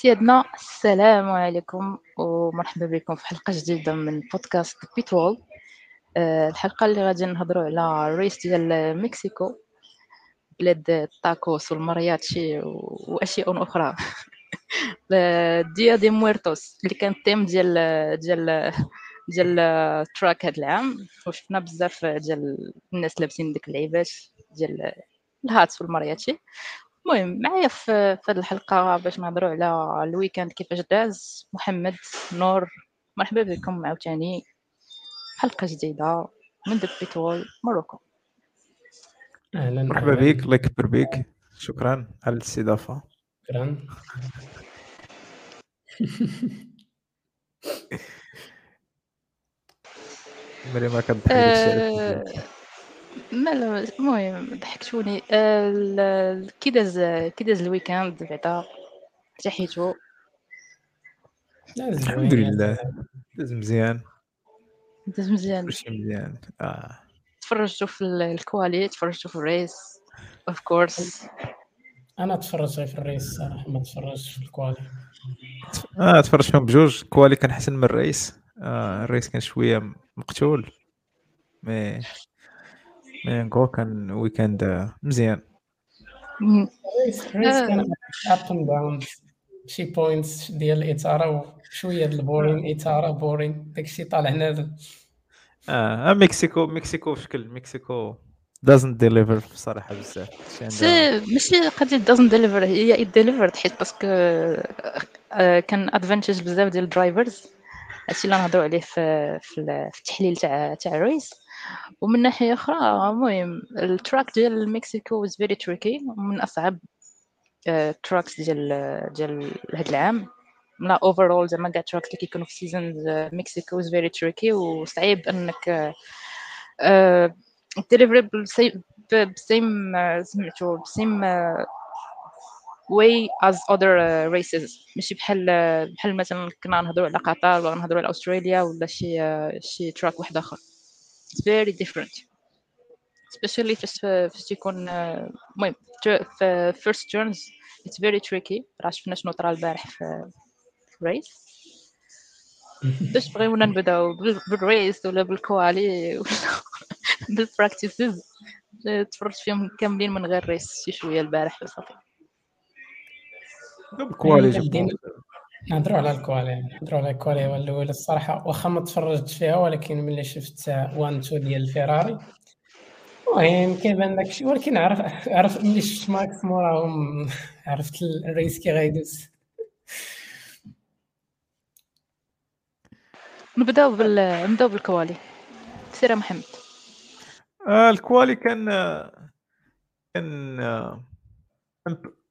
سيادنا السلام عليكم ومرحبا بكم في حلقة جديدة من بودكاست Pit Wall آه، الحلقة اللي غادي نهضروا على ال race ديال مكسيكو بلاد التاكوس والمارياتشي وأشياء أخرى. Día de Muertos اللي كان التيم ديال ديال ديال ال track هاد العام. وشفنا بزاف ديال الناس لابسين ديك اللعيبات ديال ال hats والمارياتشي المهم معايا في هذه الحلقة باش نهضروا على ال weekend كيفاش داز. محمد نور مرحبا بكم عاوتاني. حلقة جديدة من The Pit Wall Morocco أهلا مرحبا بك الله يكبر بك. شكرا على الاستضافة. شكرا. مريم كتضحك ما المهم ضحكتوني. كي داز كي داز ال weekend بعدا تحيتو. الحمد لله. داز مزيان. داز مزيان. كلشي مزيان. آه. تفرجتوا في ال quali تفرجتوا في ال race of course أنا تفرجت في ال race صراحة ما تفرجتش في ال quali. آه تفرجت فيهم بجوج. ال quali كان أحسن من ال race. آه ال race كان شوية مقتول mais mais نكو كان weekend مزيان. كان up and down شي points ديال الاثاره وشويه ديال ال boring اثاره boring داكشي طالع نازل آه مكسيكو مكسيكو بشكل مكسيكو doesn't deliver بصراحة بزاف. ماشي قضية doesn't deliver هي it delivered حيت parce que كان advantage بزاف ديال ال drivers هادشي اللي نهضروا عليه في في التحليل تاع تاع ال race ومن ناحية أخرى المهم ال track ديال مكسيكو was very tricky من أصعب tracks ديال ديال هاد العام. لا overall زعما كاع tracks اللي كيكونوا في season مكسيكو is very tricky وصعيب إنك deliver ب same سمعتو ب same way as other races ماشي بحال بحال مثلا كنا نهضروا على قطر ولا نهضروا على أستراليا ولا شي شي track واحد آخر. It's very different. Especially فاش فاش تيكون المهم في first turns it's very tricky. راه شفنا شنو طرا البارح في ال race باش بغيونا نبداو بال race ولا بال quali ولا بال practices تفرجت فيهم كاملين من غير race شي شوية البارح وصافي ال quali نهضروا على ال quali نهضروا على ال quali هو الأول الصراحة واخا ما تفرجتش فيها ولكن ملي شفت 1 2 ديال الفيراري المهم كيبان داك الشيء ولكن عرف عرف ملي شفت ماكس موراهم عرفت ال race كي غيدوز. نبداو بال نبداو بال quali سير محمد. آه ال quali كان كان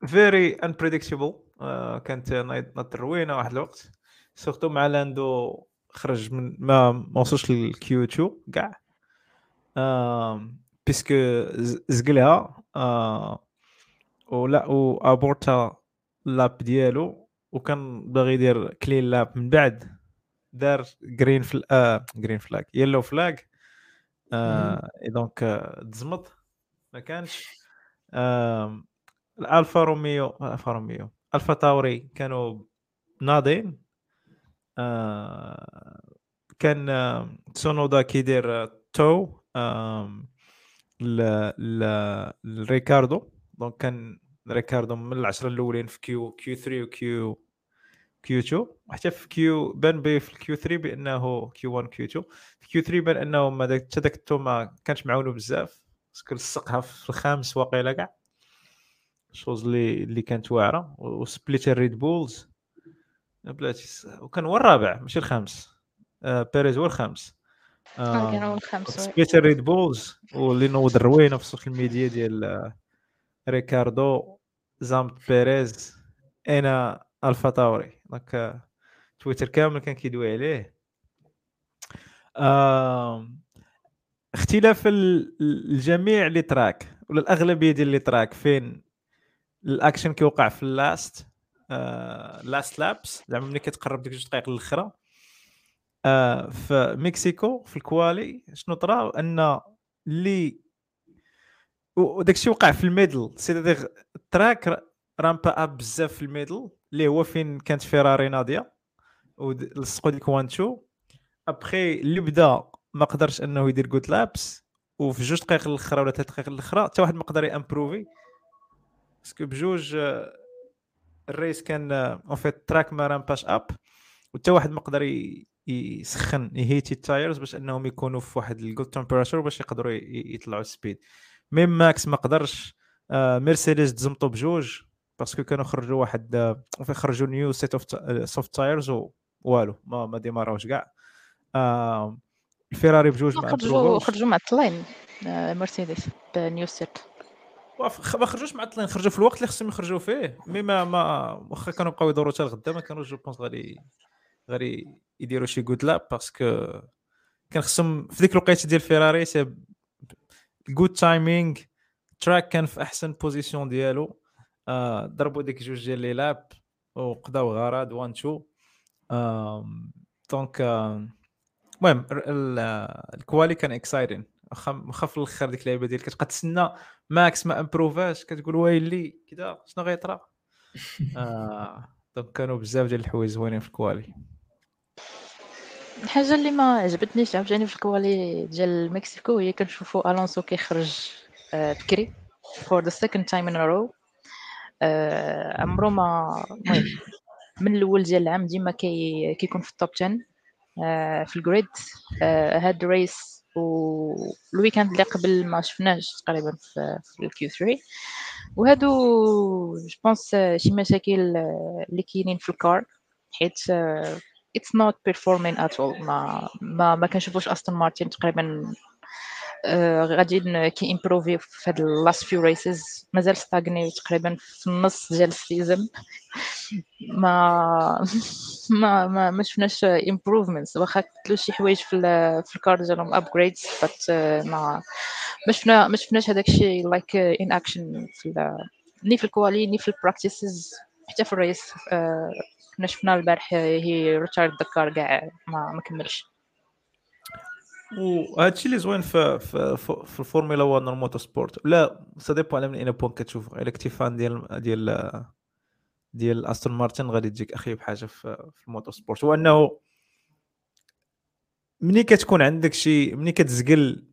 very unpredictable كانت نايضة روينه واحد الوقت. surtout مع لاندو خرج من ما ما وصلش لل Q 2 كاع بيسكو زقلها. آه ولا وابورتا lap ديالو. وكان باغي يدير clean lap من بعد. دار green fl... آه green flag yellow flag آه donc تزمط. ما كانش. آه الألفا روميو ألفا روميو. الفا تاوري كانوا ناضين. آه كان آه تسونودا كيدير tow آه لريكاردو. donc كان ريكاردو من العشرة الأولين في Q Q 3 و Q كيو 2 حتى في كيو بان بي في الكيو 3 بأنه كيو 1 كيو 2 في كيو 3 بان انه ما حتى داك التو ما كانش معاونو بزاف. باسكو لصقها في الخامس واقيلا كاع. شوز اللي اللي كانت واعرة وسبليت الريد بولز. بلاتي وكان هو الرابع ماشي الخامس. آه بيريز هو الخامس. آه كان هو الخامس سبليت الريد بولز واللي نوض الروينه في السوشيال ميديا ديال ريكاردو زامت بيريز أنا ألفا تاوري. دونك تويتر كامل كان كيدوي عليه. آه اختلاف الجميع اللي تراك ولا الأغلبية ديال اللي تراك فين؟ الأكشن كيوقع في اللاست لاست لابس زعما ملي كتقرب ديك جوج دقائق للاخرى آه في مكسيكو في الكوالي شنو طرا؟ أن اللي وداك الشيء وقع في ال middle. c'est ال track رامبا up بزاف في ال middle. اللي هو فين كانت فيراري ناضيه ولصقوا ديك one two après اللي بدا ما قدرش أنه يدير good laps وفي جوج دقائق الاخرى ولا ثلاث دقائق الاخرى حتى واحد ما قدر يأمبروفي. parce que بجوج آه، ال race كان en fait track ما رامباش up وحتى واحد ما قدر يسخن يهيتي ال tyres باش أنهم يكونوا في واحد ال good temperature باش يقدروا يطلعوا ال speed même ماكس ما قدرش آه، مرسيدس تزمطوا بجوج parce que كانوا خرجوا واحد آه، خرجوا new set of soft tyres والو ما ما ديماروش كاع. الفيراري بجوج ما خرجوا خرجوا معطلين مرسيدس ب new set ما خرجوش معطلين خرجوا في الوقت اللي خصهم يخرجوا فيه. mais ما ما واخا كانوا بقاو يدوروا حتى الغدا ما كانوش je pense غادي غادي يديروا شي good lap parce que كان خصهم في ديك الوقيتة ديال فيراري c'est good timing track كان في أحسن position ديالو. آه ضربوا ديك جوج ديال les laps وقداو غرض one two donc المهم ال quali كان exciting واخا في الآخر ديك اللعيبة ديال كتبقى تسنى ماكس ما امبروفاش كتقول ويلي كذا شنو غيطرا آه donc كانوا بزاف ديال الحوايج زوينين في ال quali. الحاجة اللي ما عجبتنيش عاوتاني في ال quali ديال مكسيكو هي كنشوفوا ألونسو كيخرج آه، بكري for the second time in a row عمرو ما المهم من الأول ديال العام ديما كي كيكون في ال top 10 آه، في ال grid آه، هاد race وال weekend اللي قبل ما شفناش تقريبا في, ال Q 3 وهادو je pense شي مشاكل اللي كاينين في ال car حيت it's not performing at all ما ما, ما كنشوفوش استون مارتين تقريبا غادي كي improve ي في هاد ال last few races مازال stagné تقريبا في النص ديال ال season. ما ما ما, ما شفناش improvements واخا كتلو شي حوايج في في ال car ديالهم upgrades بس ما ما شفنا ما شفناش هذاك الشيء like in action في ni في ال quali ni في ال practices حتى في ال race آه، كنا شفنا البارح he retired the car كاع ما كملش. وهذا الشيء اللي زوين في في, في الفورمولا 1 ال motorsport. là ça dépend على من اين point كتشوف. إلا كنتي fan ديال ديال ديال أستون مارتن غادي تجيك اخيب حاجة في, في ال motorsport. هو انه ملي كتكون عندك شي ملي كتزقل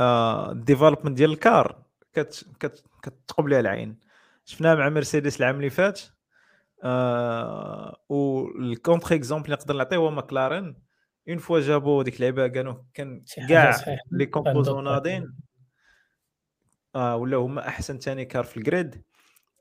ال development آه ديال ال car كت كت كتقب ليها العين. شفناها مع مرسيدس العام اللي فات آه وال contre-exemple اللي نقدر نعطيه هو ماكلارين. une fois جابوا ديك اللعبه كانوا كان كاع les composants ناضين. آه ولا هما أحسن ثاني car في ال grid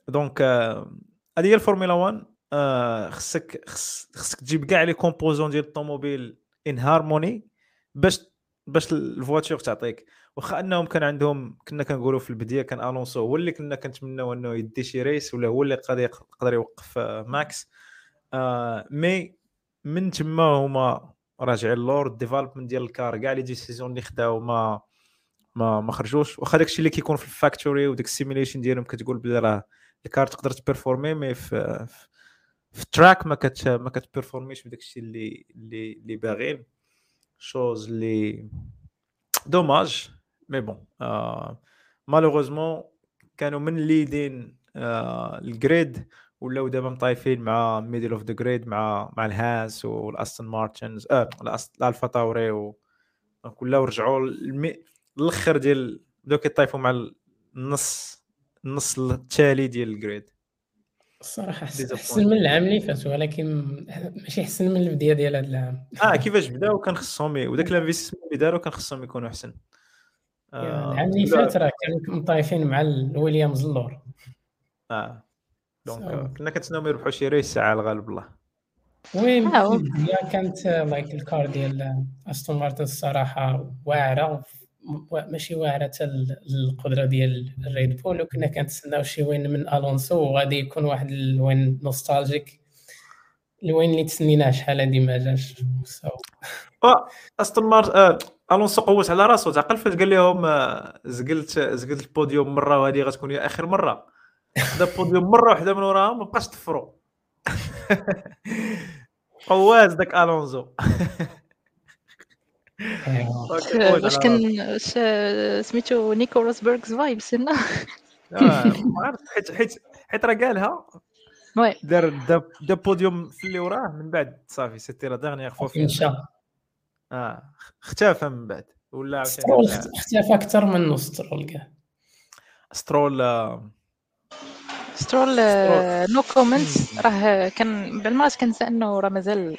donc آه هذه هي الفورمولا 1 آه خصك خصك تجيب كاع les composants ديال الطوموبيل en harmonie باش باش ال voiture تعطيك. واخا أنهم كان عندهم كنا كنقولوا في البداية كان الونسو هو اللي كنا كنتمناو أنه يدي شي race ولا هو اللي قادر يقدر يوقف آه ماكس آه mais من تما هما راجعين اللور ال development ديال ال car كاع les décisions اللي خداو ما ما ما خرجوش. واخا داكشي اللي كيكون في ال factory وديك ال simulation ديالهم كتقول بلي راه ال car تقدر ت performer mais في في ال track ما كت ما كت performer ش بداك الشيء اللي اللي اللي باغيين. chose اللي dommage mais bon malheureusement كانوا من leading آه ال grid ولاو دابا مطايفين مع middle of the grid مع مع الهاس والأستون مارتنز آه الألفا تاوري و ولاو رجعوا للأخر ديال بداو كيطايفوا مع النص النص التالي ديال ال grid. الصراحة أحسن من العام اللي فات ولكن ماشي أحسن من البداية ديال هذا العام. آه كيفاش بداو كان خصهم وداك ال investment اللي داروا كان خصهم يكونوا أحسن. آه العام اللي فات راه كانوا مطايفين مع الويليامز اللور. آه. donc كنا كنتسناو يربحوا شي race ساعة الغالب الله. win؟ آه، كانت like ال car ديال أستون مارتن الصراحة واعرة ماشي واعرة حتى القدرة ديال الريد بول وكنا كنتسناو شي win من ألونسو وغادي يكون واحد ال win nostalgique. ال win اللي تسنيناه شحال هادي ما جاش. أستون مارت آه، ألونسو قوت على راسو تعقل فاش قال لهم آه، زقلت زقلت البوديوم مرة وهذه غتكون هي آخر مرة. خدا بوديوم مرة واحدة من وراها ما بقاش تفرو قواز داك ألونزو. واش كان سميتو نيكو روسبرغز فايبس هنا حيت حيت حيت راه قالها. وي. دار دا دا بوديوم في اللي وراه من بعد صافي سيتي لا ديرنيير فوا آه اختفى من بعد ولا اختفى أكثر منه سترول كاع سترول سترول no comment راه كان بالمرات كنسى إنه راه مازال؟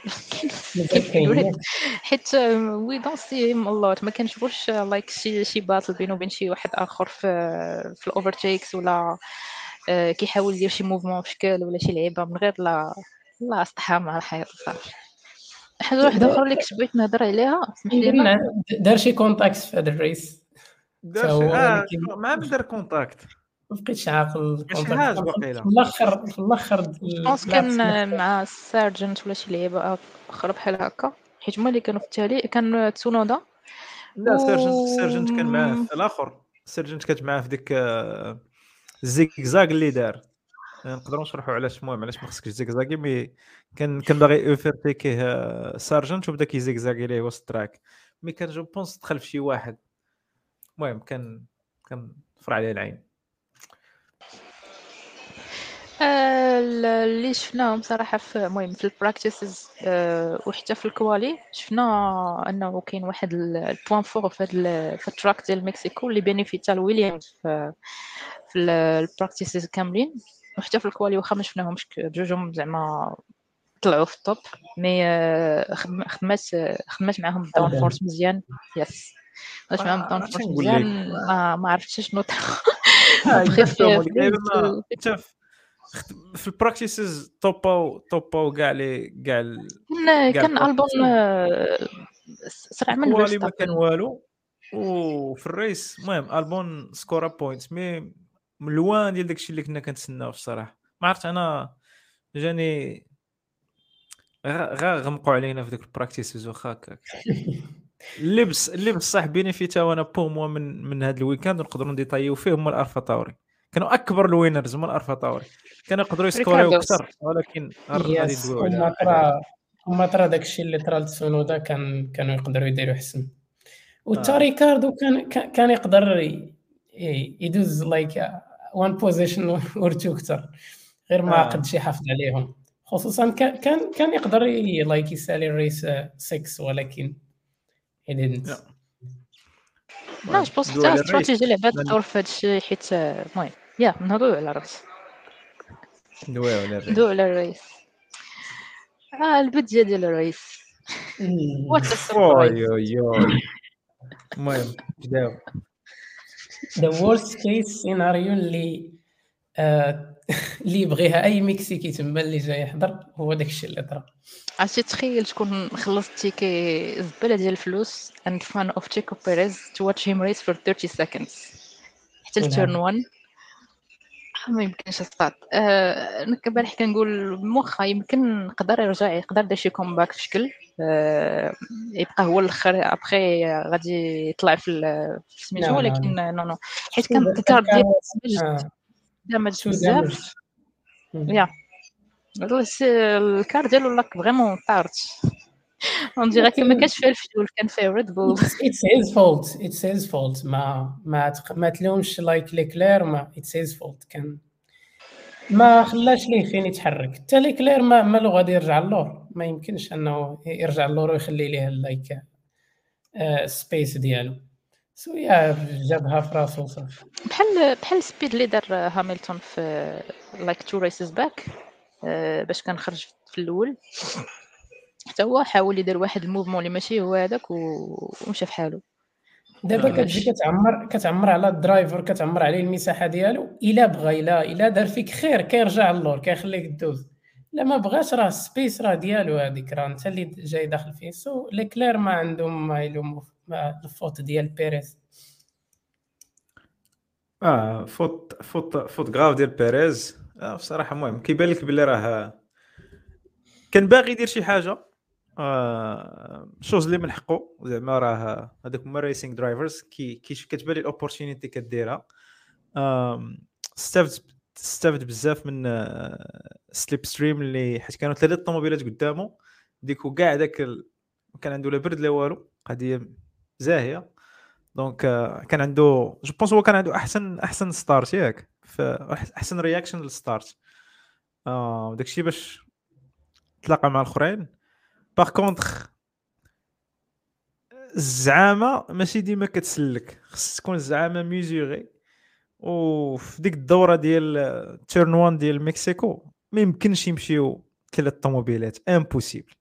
حيت we don't see him a lot ما كنشوفوش like شي شي battle بينه وبين شي واحد آخر في في ال overtakes ولا آه، كيحاول يدير شي mouvement في شكل ولا شي لعيبة من غير لا لا اصطحاب مع الحيط صافي حاجة واحدة أخرى اللي كنت بغيت نهضر عليها اسمح لي دار شي contact في هذا ال race دار شي- آه من دار contact ما بقيتش عاقل. حاجة في. الآخر في الأخر pense كان مع السارجنت ولا شي لعيبة أخرى بحال هكا. حيت هما اللي كانوا في التالي كان تسونودا لا و- سيرجنت سيرجنت كان معاه في الآخر. سيرجنت كانت معاه في ديك آه، الزيكزاك اللي دار. آه، نقدروا نشرحوا علاش المهم علاش ما خصكش zigzag ي mais كان كان باغي overtake يه آه، سارجنت وبدا كيزيكزاكي ليه وسط ال track. mais كان je pense دخل في شي واحد. المهم كان كان فرع عليه العين. آه، ال- اللي شفناهم صراحة في المهم في ال practices وحتى في ال quali شفنا أنه كاين واحد ال- ال point fort في ال track ديال مكسيكو اللي benefit ا لويليامز في في ال practices كاملين وحتى في ال quali واخا ما شفناهمش بجوجهم زعما طلعوا في الطوب مي آه، خدم- خدمات خدمات معاهم الداون. فورس مزيان يس خدمات معاهم آه، الداون فورس. مزيان ما ما عرفتش شنو آه، exactement. في- البراكتيسز توباو توباو كاع لي كاع كان كان ألبوم البراكتيسز. آه، سرع من كوالي ما كان والو. وفي الريس المهم البون سكورا بوينت مي من لوان ديال داكشي اللي كنا كنتسناو الصراحه ما عرفت أنا جاني غا غمقوا علينا في ذوك البراكتيسز واخا هكاك اللبس اللبس صح بينيفيتا وأنا بو موا من من هذا الويكاند نقدروا نديطايو فيه هما الأرفا تاوري كانوا أكبر الوينرز هما الأرفا تاوري كانوا يقدروا يسكوريو. أكثر ولكن غادي هما على طرا هما طرا داكشي اللي طرا لتسونودا كان كانوا يقدروا يديروا احسن وتا آه. ريكاردو كان كان- كان يقدر يدوز like one position or two أكثر غير ما آه. قدش يحافظ عليهم خصوصا كان كان كان يقدر like يسالي ال race 6 ولكن he didn't لا. je pense حتى la stratégie لعبات لأن- دور في هذا الشيء حيت المهم يا نهضروا على الريس ندويو على ال race ندويو على ال race آه البداية ديال ال race what المهم بداو. the worst case scenario اللي آه، اللي يبغيها أي مكسيكي تما اللي جاي يحضر هو داك الشيء اللي طرا. عرفتي تخيل تكون خلصت ticket زباله ديال الفلوس and fan of Chico Perez to watch him race for 30 seconds. حتى. ال turn 1 ما يمكنش اسقاط آه، أنا البارح كنقول موخا يمكن نقدر يرجع يقدر يدير شي comeback في شكل آه، يبقى هو الآخر ابخي غادي يطلع في ال- في سميتو نعم، ولكن. no no حيت كان ال car ديالو آه، damage شو بزاف. yeah. ال car ديالو like vraiment طارت on dirait كما كانش فيها الفيول كان فيها Red Bull it's his fault. It's his fault. ما ما ما تلومش like ليكلير ما it's his fault كان ما خلاش ليه فين يتحرك حتى ليكلير ما مالو غادي يرجع اللور ما يمكنش إنه يرجع اللور ويخلي ليه لايك space ديالو. so yeah جابها في راسو صافي. بحال بحال ال speed اللي دار Hamilton في like two races back باش كان خرج في الأول. حتى هو حاول يدير واحد ال mouvement اللي ماشي هو هذاك ومشى في حاله. دابا آه. كتجي كتعمر كتعمر على ال driver كتعمر عليه المساحة ديالو. إلا بغى الا إلا دار فيك خير كيرجع اللور كيخليك دوز. لا ما بغاش راه space راه ديالو هذيك راه انت اللي جاي داخل فيه. so ليكلير ما عندهم ما يلوموا ال faute ديال بيريز. آه faute faute faute grave ديال بيريز. آه بصراحة المهم كيبان لك بلي راه كان باغي يدير شي حاجة. آه chose اللي من حقه زعما راه هذوك هما racing drivers كي كي كتبان لي ال opportunity كديرها. استفدت استفد بزاف من slipstream اللي حيت كانوا ثلاثة طوموبيلات قدامه ديك كاع داك ال... كان عنده لا برد لا والو. قضيه زاهية. donc آه، كان عنده je pense هو كان عنده أحسن أحسن start ياك. ف- احسن reaction لل start آه داكشي باش تلاقى مع الأخرين. par contre الزعامة ماشي ديما كتسلك. خص تكون الزعامة mesurée وفي ديك الدورة ديال turn one ديال مكسيكو ما يمكنش يمشيو ثلاث طوموبيلات impossible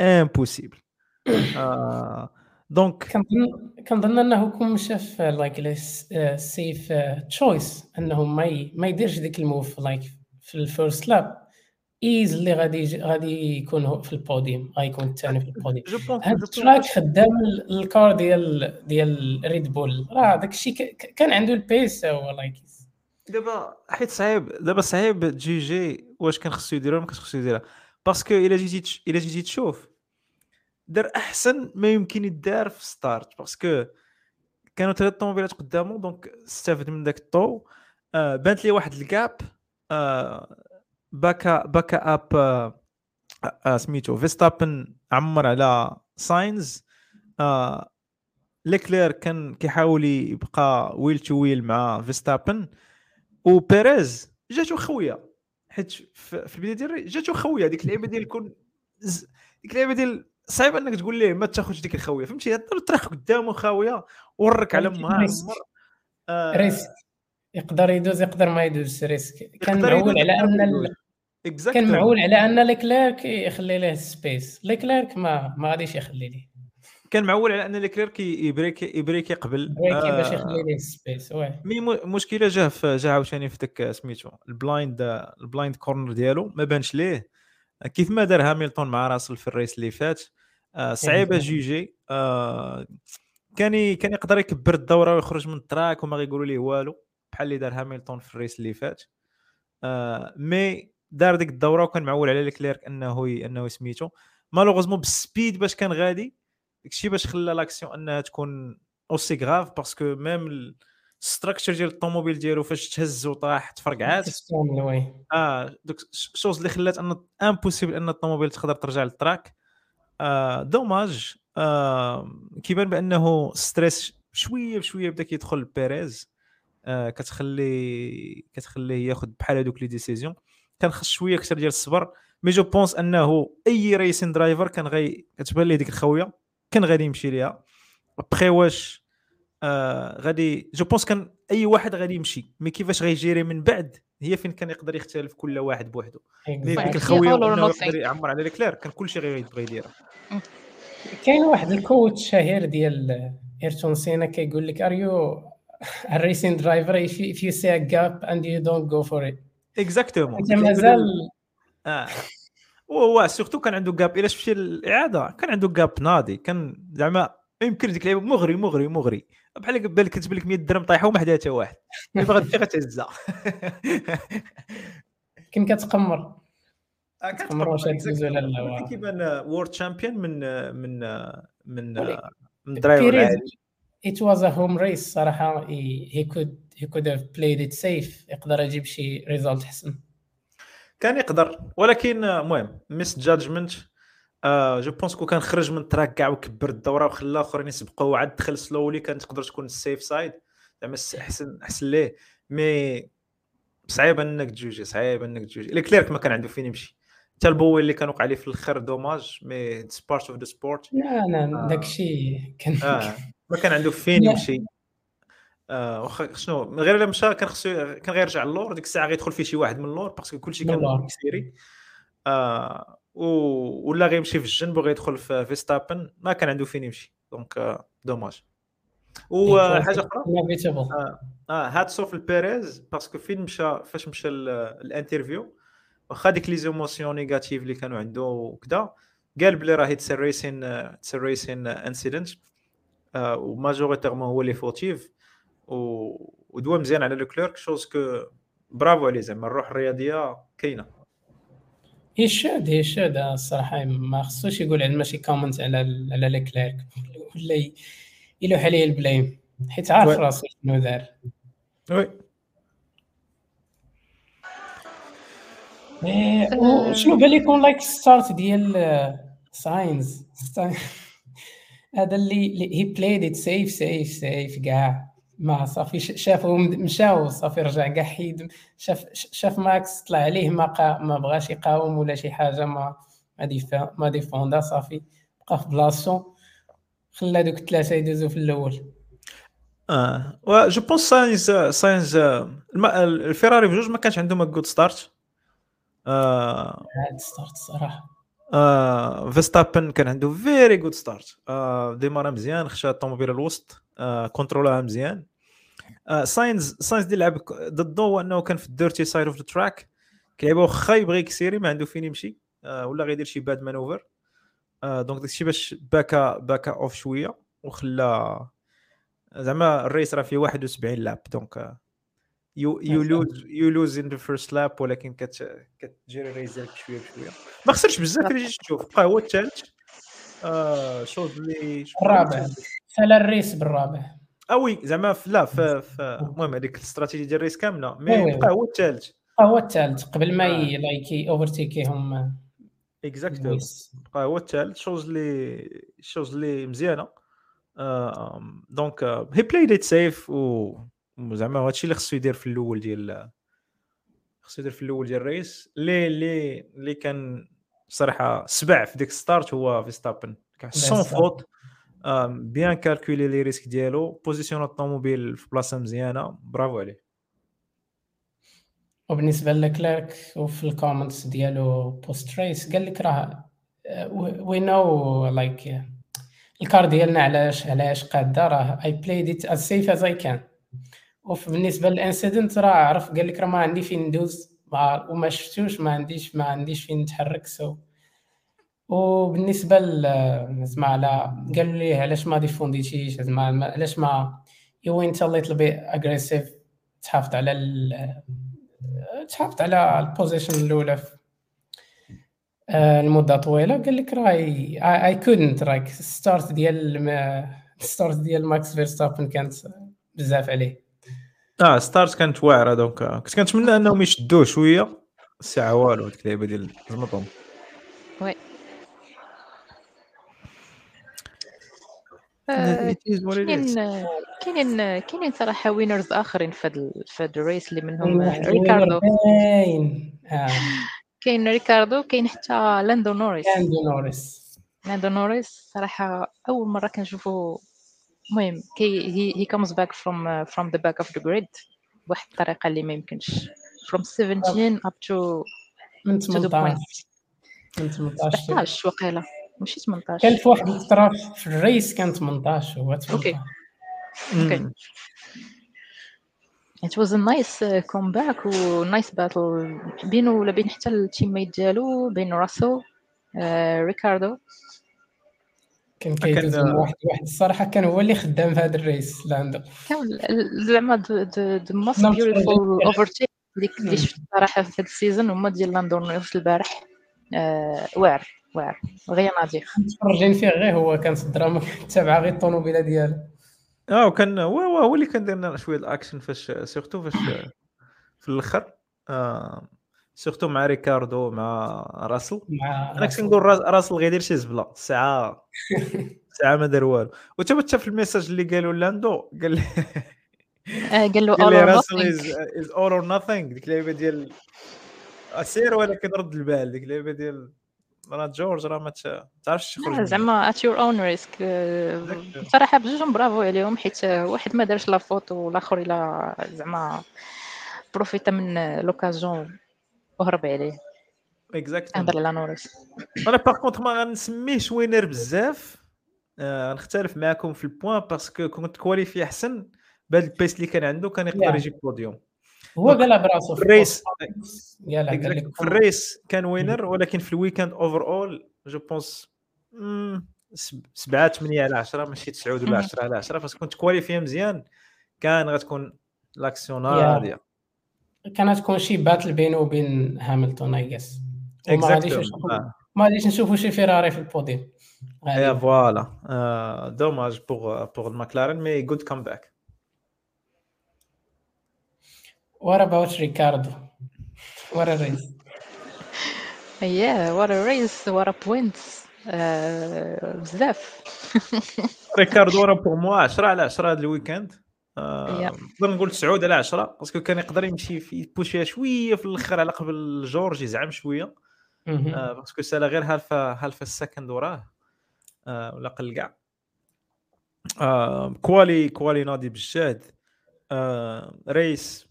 impossible آه donc كنظن كنظن انه كون في like safe choice انه ما ي- ما يديرش ديك ال move like في ال first lap easily غادي يجي- غادي يكون هو في البوديوم غيكون الثاني في البوديوم هاد ال track خدام ال- ال car ديال ديال Red Bull راه داك الشيء ك- كان عنده ال pace هو like دابا حيت صعيب دابا صعيب تجيجي واش كان خصو يديرها ولا ما كانش خصو يديرها parce que الا جيتي الا جيتي تشوف دار أحسن ما يمكن يدار في start parce que كانوا ثلاث طوموبيلات قدامه donc استفد من داك ال tow. آه بانت لي واحد ال gap آه باكا باكا أب آه آه سميتو فيستابن عمر على ساينز. آه ليكلير كان كيحاول يبقى wheel to wheel مع فيستابن. وبيريز جاتو خويه حيت في البداية ديال جاتو خويه ديك اللعيبة ديال كون ديك اللعيبة ديال صعيب إنك تقول ليه ما تاخذش ديك الخويه فهمتي؟ track قدامه خاوية ورك على امها risk. عمر آه، risk يقدر يدوز يقدر ما يدوز risk. كان معول على أن. كان معول على أن ليكليرك يخلي له ال space ليكليرك ما ما غاديش يخلي ليه كان معول على أن ليكليرك يبريكي يبريكي قبل بريكي باش آه، يخلي ليه ال space واه. mais مو- مشكلة جا جا عاوتاني في داك سميتو ال blind ال blind corner ديالو ما بانش ليه. كيف ما دار Hamilton مع راسل في ال race اللي فات آه، صعيبه بالضبط. جوجي آه، كان كان يقدر يكبر الدورة ويخرج من ال track وما غيقولوا ليه والو بحال اللي دار Hamilton في ال race اللي فات آه، mais دار ديك الدورة وكان معول على ليكليرك أنه أنه سميتو malheureusement بال speed باش كان غادي داكشي باش خلى l'action أنها تكون aussi grave parce que même ال structure ديال الطوموبيل ديالو فاش تهز وطاح تفرقعات؟ آه دوك ال choses اللي خلات أن impossible أن الطوموبيل تقدر ترجع لل track. آه dommage آه كيبان بأنه stress شوية بشوية بدا كيدخل بيريز. آه كتخلي كتخليه ياخذ بحال هذوك les décisions. كان خص شوية أكثر ديال الصبر mais je pense أنه أي racing driver كان غي كتبان ليه ديك الخويه كان غادي يمشي ليها. ابخي واش آه غادي je pense كان أي واحد غادي يمشي. mais كيفاش غيجيري من بعد هي فين كان يقدر يختلف كل واحد بوحده mais. ديك. الخويه. يقدر يعمر على ليكلير كان كل شيء غيبغي يديرها كاين واحد ال quote شهير ديال إيرتون سينا كيقول لك are you ال racing driver if you see a gap and you don't go for it. exactement أنت مازال آه. وهو surtout كان عنده gap إلا شفتي الإعادة كان عنده gap ناضي. كان زعما ما يمكن ديك اللعيبة مغري مغري مغري. بحال إلا كتبان لك 100 درهم طايحة وما حدا حتى واحد. اللي باغا تمشي غتهزها. كان كتقمر. آه، تقمر واش غتدوز ولا لا، واه. كيبان world champion من من من من driver it was a home race. صراحة he, he could he could have played it safe. يقدر يجيب شي result حسن. كان يقدر. ولكن المهم misjudgement je pense que كان خرج من ال track كاع وكبر الدورة وخلى الآخرين يسبقوا وعاد دخل slowly كانت تقدر تكون ال safe side زعما احسن أحسن ليه. mais صعيب إنك تجوجي صعيب إنك تجوجي. ليكليرك ما كان عنده فين يمشي. حتى البوي اللي كان وقع عليه في الآخر dommage mais it's part of the sport لا لا آه. داكشي كان آه ما كان عنده فين. يمشي. آه واخا شنو من غير الا مشى كان خصو كان غيرجع للور ديك الساعة غيدخل فيه شي واحد من اللور parce que كلشي كان. مكسيري آه و... ولا غيمشي في الجنب وغيدخل في فيستابن ما كان عنده فين يمشي. donc آه dommage وحاجة أخرى؟ آه hats off لبيريز parce que فين مشى فاش مشى ال- ال interview واخا ديك les émotions négatives اللي كانوا عنده وكذا قال بلي راه it's racing it's racing incident و majoritairement هو اللي fautif و- ودوا مزيان على لوكليرك chose que برافو عليه زعما الروح الرياضية كاينة. هي شاد هي شاد الصراحة ما خصوش يقول على ماشي comment على على ليكليرك ولا ي- يلوح عليه ال blame حيت عارف. راسو شنو دار. oui. إيه، وشنو بان يكون like start ديال ساينز هذا اللي he played safe safe safe كاع ما صافي شافو مشاو صافي رجع كاع حيد شاف شاف ماكس طلع عليه ما قا ما بغاش يقاوم ولا شي حاجة ما ما ديفا ما ديفوندا صافي بقى في بلاصتو خلى دوك الثلاثه يدوزو في الأول. آه و je pense ساينز ساينز الفيراري بجوج ما كانش عندهم good start آه start الصراحه آه فيستابن كان عنده very good start آه ديمارا مزيان خشى الطوموبيل الوسط آه كونترولها مزيان. ساينز ساينز دي لعب ضده هو انه كان في ال dirty side of the track كيلعبوا واخا يبغي يكسيري ما عنده فين يمشي. آه ولا غيدير شي bad manoeuvre آه donc داكشي باش باكا باكا off شوية وخلى زعما ال race راه فيه 71 lap. donc you you lose you lose in the first lap ولكن كت كتجيري ال race ديالك شوية بشوية. ما خسرش بزاف اللي جيت تشوف. بقى هو الثالث آه chose اللي الرابع. سالا ال race بالرابع. آه oui زعما في- لا المهم هذيك الاستراتيجيه ديال ال race كامله mais. بقى هو الثالث هو الثالث قبل ما آه. ي- لايكي اوفرتيكيهم exactly لويس بقى هو الثالث chose اللي chose اللي مزيانه donc he played it safe و زعما هادشي اللي خصو يدير في الأول ديال خصو يدير في الأول ديال ال race اللي اللي اللي كان صراحة سبع في ديك start هو فيستابن كان sans. faute bien calculé les risques ديالو position الطوموبيل في بلاصة مزيانة. برافو عليه وبالنسبة لكليرك وفي ال comments ديالو post race قال لك راه we know like ال car ديالنا علاش علاش قادة راه I played it as safe as I can وبالنسبه لل incident راه عرف قال لك راه ما عندي فين ندوز ما- وما شفتوش ما عنديش ما عنديش فين نتحرك so وبالنسبة ل زعما على قال لي علاش ما ديفونديتيش؟ زعما ما- علاش ما you went a little bit aggressive تحافظ على ال- تحافظ على ال position الأولى آه، لمدة طويلة. قال لك راه I couldn't like start ديال start ديال ماكس فيرستابن كانت بزاف عليه. آه start كانت واعرة. donc آه، كنت كنتمنى أنهم يشدوه شوية. الساعة والو هذيك اللعيبه ديال زمطهم oui. كاينين كاينين كاينين صراحة winners آخرين في ال- في ال race اللي منهم آه، ريكاردو. آه، كاين ريكاردو كاين حتى لاندو نوريس. لاندو نوريس. لاندو نوريس صراحة أول مرة كنشوفو المهم كي he back from uh, from the back of the grid بواحد الطريقة اللي ما يمكنش. From 17 up to من to the 18 point. من 18 17 وقيله ماشي 18 كان في واحد الفترة في ال race كان 18 هو 18 okay. it was a nice uh, comeback و nice battle. بينه ولا بين حتى ال teammate ديالو بين راسل آه، ريكاردو كان كيدوز كان- من واحد واحد الصراحة كان هو اللي خدام في هذا ال race لاندو كامل ال- زعما the, the, the most نعم، beautiful overtake اللي اللي. شفت صراحة في هذا ال season هما ديال لاندو نوريس البارح آه، واعر. واعر غير ناضيخ متفرجين فيه غير هو كانت الدراما تابعه غير الطوموبيله ديالو آه وكان هو هو هو اللي كان داير لنا شوية الاكشن فاش surtout فاش في الآخر آه surtout مع ريكاردو مع راسل. مع أنا كنت نقول راس- راسل غيدير شي زبلة. الساعة الساعة ما دار والو. وتا حتى في ال message اللي قالوا لاندو قال آه، قال له راسل nothing. is all or nothing ديك اللعيبة ديال اسير ولكن رد البال. ديك اللعيبة ديال راه جورج راه ما تعرفش تخرج. زعما own risk آه، Exactly. بصراحة بجوجهم برافو عليهم حيت واحد ما دارش la faute والآخر إلا زعما profita من l'occasion وهرب عليه Exactly. هضر على نوريس أنا par contre ما غنسميهش winner بزاف آه، غنختلف معكم في ال point parce que كنت qualifié أحسن بهذا ال pace اللي كان عنده كان يقدر. يجيب بوديوم هو قالها براسو في ال race. قال في ال race كان winner ولكن في ال weekend overall je pense سبعة 8 على 10 ماشي 9 ولا مم. 10 على 10 parce que كنت qualifié مزيان كان غتكون l'action. ناريه كانت تكون شي battle بينه وبين هاملتون I guess وما غاديش. ما غاديش نشوفو شي فيراري في ال podium yeah غالباً. voilà dommage pour pour الماكلارين mais good comeback What about Ricardo? What a race. yeah what a race what a points آه، بزاف ريكاردو راه pour moi 10 على 10 هذا ال weekend. آه، نقدر نقول 9 على 10 parce que كان يقدر يمشي في ي push يها شوية في الآخر على قبل جورج يزعم شوية. آه، parce que سالا غير half a half a second وراه. آه، ولا قل كاع. quali quali ناضي بالجهد race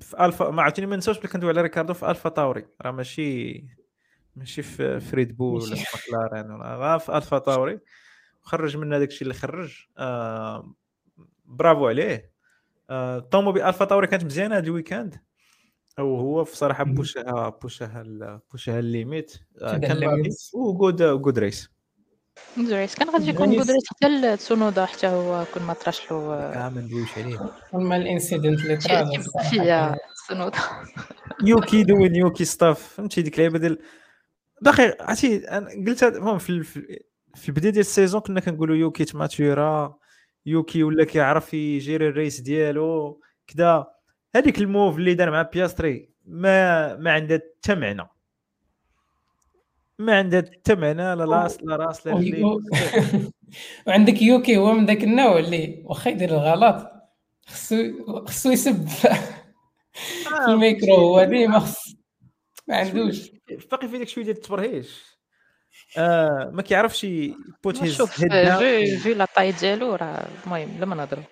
في ألفا ما عرفتني ما نساوش بلي كندوي على ريكاردو في ألفا تاوري. راه ماشي ماشي في ريد بول ولا في ماكلارين ولا في ألفا تاوري. خرج منها داكشي اللي خرج. آه برافو عليه. آه الطوموبيل الفا تاوري كانت مزيانة هذا ال weekend. أو هو في صراحة بوشها بوشها بوشها الليميت آه كان و good good race. race كان غادي يكون race حتى تسونودا حتى هو كون ما طراش له كاع ما ندويوش عليه. أما ال incident اللي طرا فيها تسونودا. يوكي doing يوكي stuff. فهمتي ديك اللعيبه ديال باقي عرفتي قلتها المهم في في البدايه ديال ال season كنا كنقولوا يوكي ت mature ا يوكي ولا كيعرف ي gérer ال race ديالو كذا هذيك ال move اللي دار مع بياستري ما ما عندها حتى معنى. ما عندها حتى معنى لا راس لا راس لا رجلين وعندك يوكي هو من ذاك النوع اللي واخا يدير الغلط. خصو خصو يسب. في آه، الميكرو هو ديما خص ما عندوش. باقي في داك شوية ديال التبرهيش آه ما كيعرفش ي put his شوف في في la taille ديالو راه المهم لما نهضروا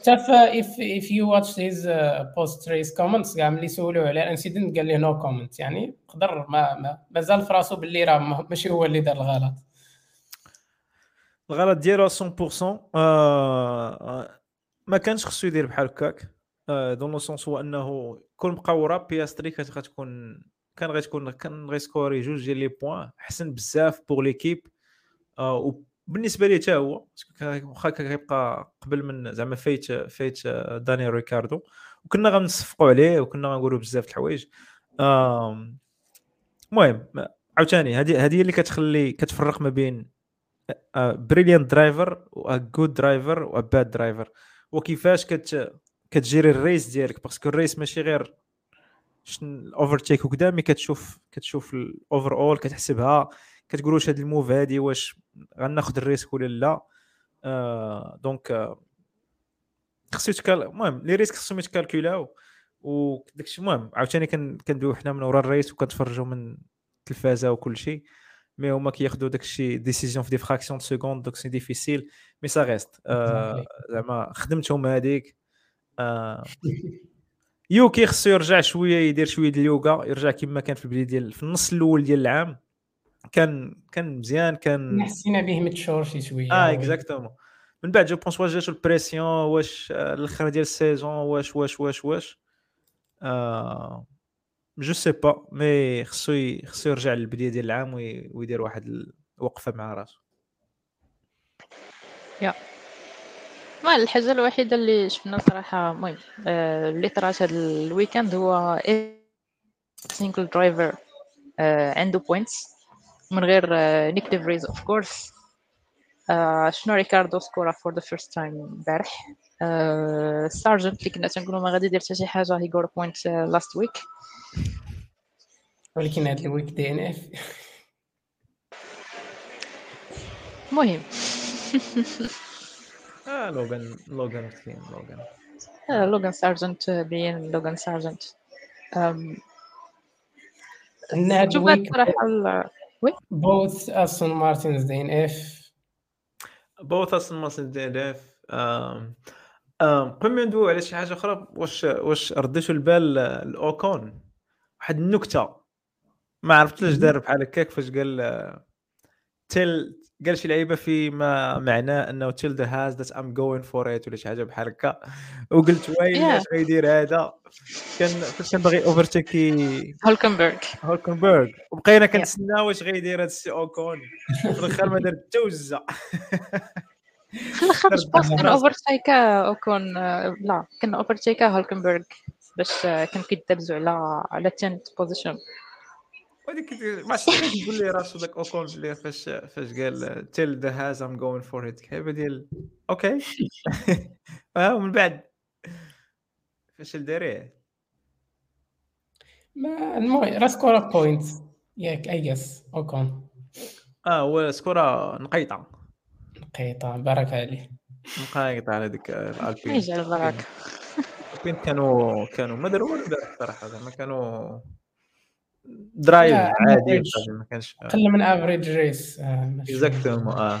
حتى if if you watch his post race comments كاع ملي سولوه على ال incident قال لي no comment يعني قدر ما, ما مازال في راسو باللي راه ماشي هو اللي دار الغلط. الغلط ديالو 100% آه, آه ما كانش خصو يدير بحال هكاك. آه dans le sens هو أنه كون بقى ورا بياستري كتكون كان غتكون كان غي score ي جوج ديال les points احسن بزاف pour l'équipe آه وبالنسبه لي حتى هو واخا كيبقى قبل من زعما fight fight دانيال ريكاردو. وكنا غنصفقوا عليه وكنا غنقولوا بزاف د الحوايج. المهم عاوتاني هذه هذه اللي كتخلي كتفرق ما بين brilliant driver و good driver و bad driver وكيفاش كت كت gérer ال race ديالك parce que ال race ماشي غير ال overtake وكذا mais كتشوف كتشوف ال overall كتحسبها. كتقول واش هاد ال move هادي واش غناخذ ال risque ولا لا. آه donc آه خصو يتكال المهم les risques خصهم يت calcul او وداكشي المهم عاوتاني كندويو حنا من ورا ال race وكنتفرجوا من التلفازة وكل شيء mais هما كياخذوا داكشي décision في des fractions de seconde donc c'est difficile mais ça reste زعما خدمتهم هذيك آه يوكي خصو يرجع شوية يدير شوية ديال اليوغا يرجع كما كان في البداية ديال في النص الأول ديال العام. كان كان مزيان كان حسينا به mature شي شوية. آه exactement من بعد je pense واش جاتو ال pression واش آه، الآخر ديال ال season واش واش واش واش. آه je sais pas mais خصو خصو يرجع للبداية ديال العام ويدير واحد الوقفه مع راسو. yeah yeah. ما الحاجة الوحيدة اللي شفنا صراحة المهم آه، اللي طرات هذا ال weekend هو single driver عنده points من غير نيك ديفريز of course شنو ريكاردو سكورا for the first time امبارح؟ سارجنت اللي كنا تنقولوا ما غادي يدير حتى شي حاجة he got point last week ولكن هذا ال week DNF. المهم. آه لوغان لوغان مسكين لوغان. آه لوغان سارجنت بين لوغان سارجنت. شوف صراحة oui؟ both استون مارتنز دي ان اف بوث استون مارتنز دي ان اف قبل ما ندويو على شي حاجة أخرى؟ واش واش رديتوا البال الأوكون؟ واحد النكتة. ما عرفتش دار بحال هكاك فاش قال tell قال شي لعيبة في ما معناه أنه tell the Haas that I'm going for it ولا شي حاجة بحال هكا وقلت ويلي اش غيدير هذا؟ كان فاش كان باغي اوفرتيكي هولكنبرغ هولكنبرغ وبقينا كنتسنى واش غيدير هذا السي اوكون في الآخر ما دار حتى وزه في الآخر كان اوفرتيكا أوكون لا كان اوفرتيكا هولكنبرغ باش كان كيدابزو على على 10 position وهذيك ما عرفتش نقول لي راسو داك اوكون اللي فاش فاش قال tell the Haas I'm going for it كيف ديال okay آه ومن بعد فاش داريه ما المهم راه سكورا point ياك I guess اوكون آه هو سكورا نقيطه نقيطه بارك عليه مقايض على ديك الالبين يجعل البركه الالبين كانوا كانوا ما داروا والو دار الصراحه زعما كانوا drive عادي ما كانش أقل من average race exactement آه.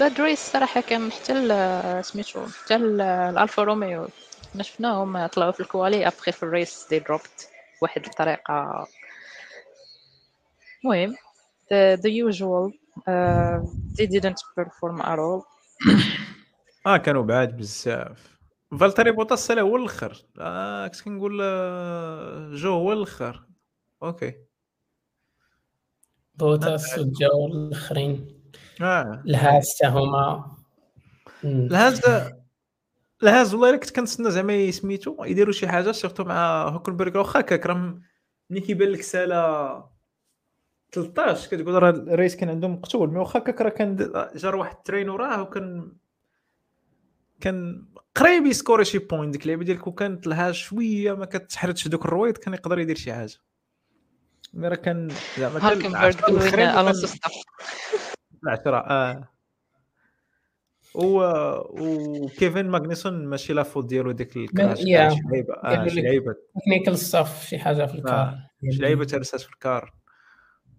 bad race صراحة كان حتى سميتو حتى ال- الألفا روميو. كنا شفناهم طلعوا في ال quali après في ال race they dropped بواحد الطريقة المهم the, the usual uh, they didn't perform at all. آه كانوا بعاد بزاف. فالتري بوتاس هو الآخر. آه كنت كنقول آه، جو هو الآخر. okay. بوتاس وجو الآخرين. الهاس حتى هما. الهاس الهاس والله إلا كنت كنتسنى زعما سميتو يديروا شي حاجة surtout مع هولكنبرغ واخا هكاك راه ملي كيبان لك سالا 13 كتقول راه ال race كان عندهم مقتول mais واخا هكاك راه كان جار واحد ال train وراه وكان كان قريب يسكوري شي point ديك اللعبة ديالك وكانت لها شوية ما كتحرتش دوك الرويض كان يقدر يدير شي حاجة. mais راه كان زعما وكان- ألونسو stuff آه. و وكيفن ماغنيسون ماشي la faute ديالو ديك ال crash شي لعيبة قالوا شي لعيبة. technical stuff شي حاجة في ال car. شي لعيبة ترسات في ال car.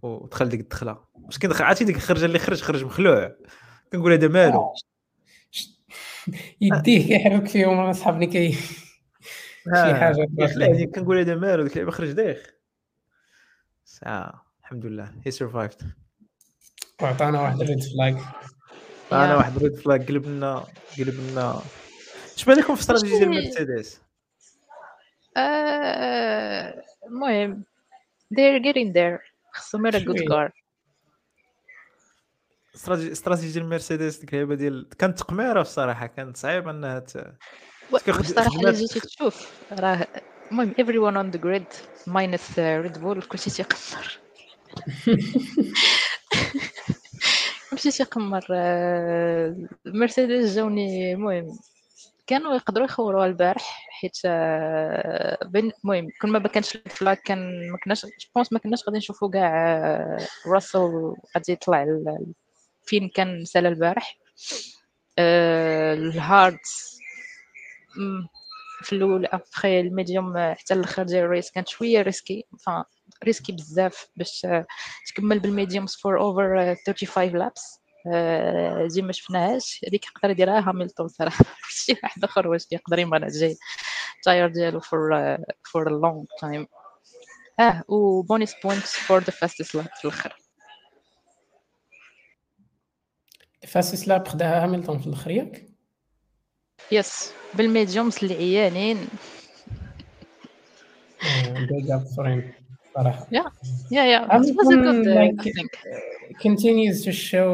ودخل ديك الدخلة. مسكين دخل عرفتي ديك الخرجة اللي خرج خرج مخلوع. كنقول هذا مالو. يديه كيحرك فيهم أنا صحابني كي شي حاجة. كنقول هذا مالو ديك اللعبه خرج دايخ ساعة. الحمد لله. he survived وعطانا واحد ال red flag أنا. واحد red flag قلب لنا قلب لنا اش بان لكم في استراتيجية ديال مرسيدس آه، المهم they're getting there. خصهم غير a good شوي. car استراتيجي استراتيجية ديال مرسيدس ديك اللعبه ديال كانت تقميره بصراحة. كانت صعيب إنها ت... بصراحة خدمات- جيتي تشوف. راه المهم everyone on the grid minus ريد بول كلشي تيقمر كلشي تيقمر آه، مرسيدس جاوني المهم كانوا يقدروا يخوروها البارح حيت آه، بين المهم كل ما كانش ال flag كان ما كناش je pense ما كناش غادي نشوفوا كاع آه، راسل غادي يطلع فين كان سالا البارح. آه، ال hard في الأول après ال medium آه، حتى الآخر ديال ال race كانت شوية risky فا risky بزاف باش آه، تكمل بال mediums for over 35 laps دي ما شفناهاش. هذيك يقدر يديرها هاميلتون صراحة. شي واحد آخر واش يقدر يمانجي ال tire ديالو for for long time آه و bonus points for the fastest lap في الآخر. fastest lap خداها هاميلتون في الآخر ياك؟ yes بال mediums اللي عيانين. vraiment صراحة. yeah yeah think. continues to show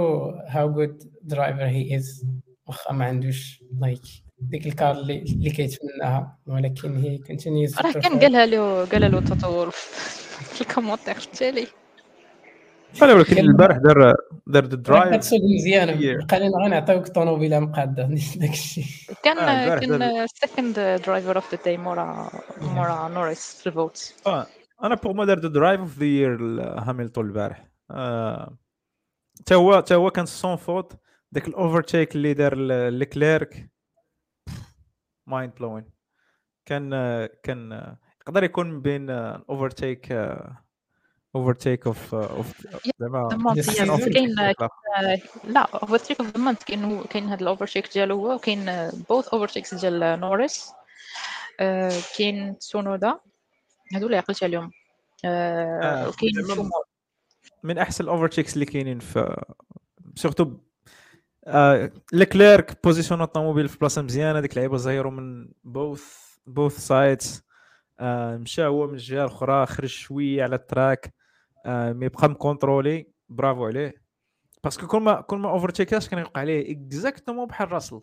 how good driver he is. واخا ما عندوش like ديك ال car اللي, اللي كيتمناها ولكن he continues راه كان. قالها له قال له تطور. في ال commentaire التالي لا ولكن البارح دار دار كتسوق مزيانه Yeah. بقى لنا غنعطيوك طوموبيله مقادة. داك الشيء. كان آه، كان second driver of the day مورا مورا نوريس في ال vote آه، أنا pour moi دار drive of the year هاميلتون البارح. آه، تا هو تا هو كان sans faute داك ال overtake اللي دار لكليرك. mind blowing كان كان يقدر يكون بين overtake overtake of of زعما month, overtake كاين. آه، لا overtake of the month كاين كاين هذا ال overtake ديالو هو وكاين both overtakes ديال نوريس آه، كاين تسونودا هادو اللي عقلت عليهم. آه، آه، وكاين زعما شومو من أحسن ال overtakes اللي كاينين في surtout آه لكليرك position الطوموبيل في بلاصة مزيانة ديك اللعيبة زهيرو من both both sides آه مشى هو من الجهة الأخرى خرج شوية على ال track. آه مي بقى مكونترولي. برافو عليه. parce que كل ما كل ما اوفرتيكاش كان يوقع عليه exactement بحال راسل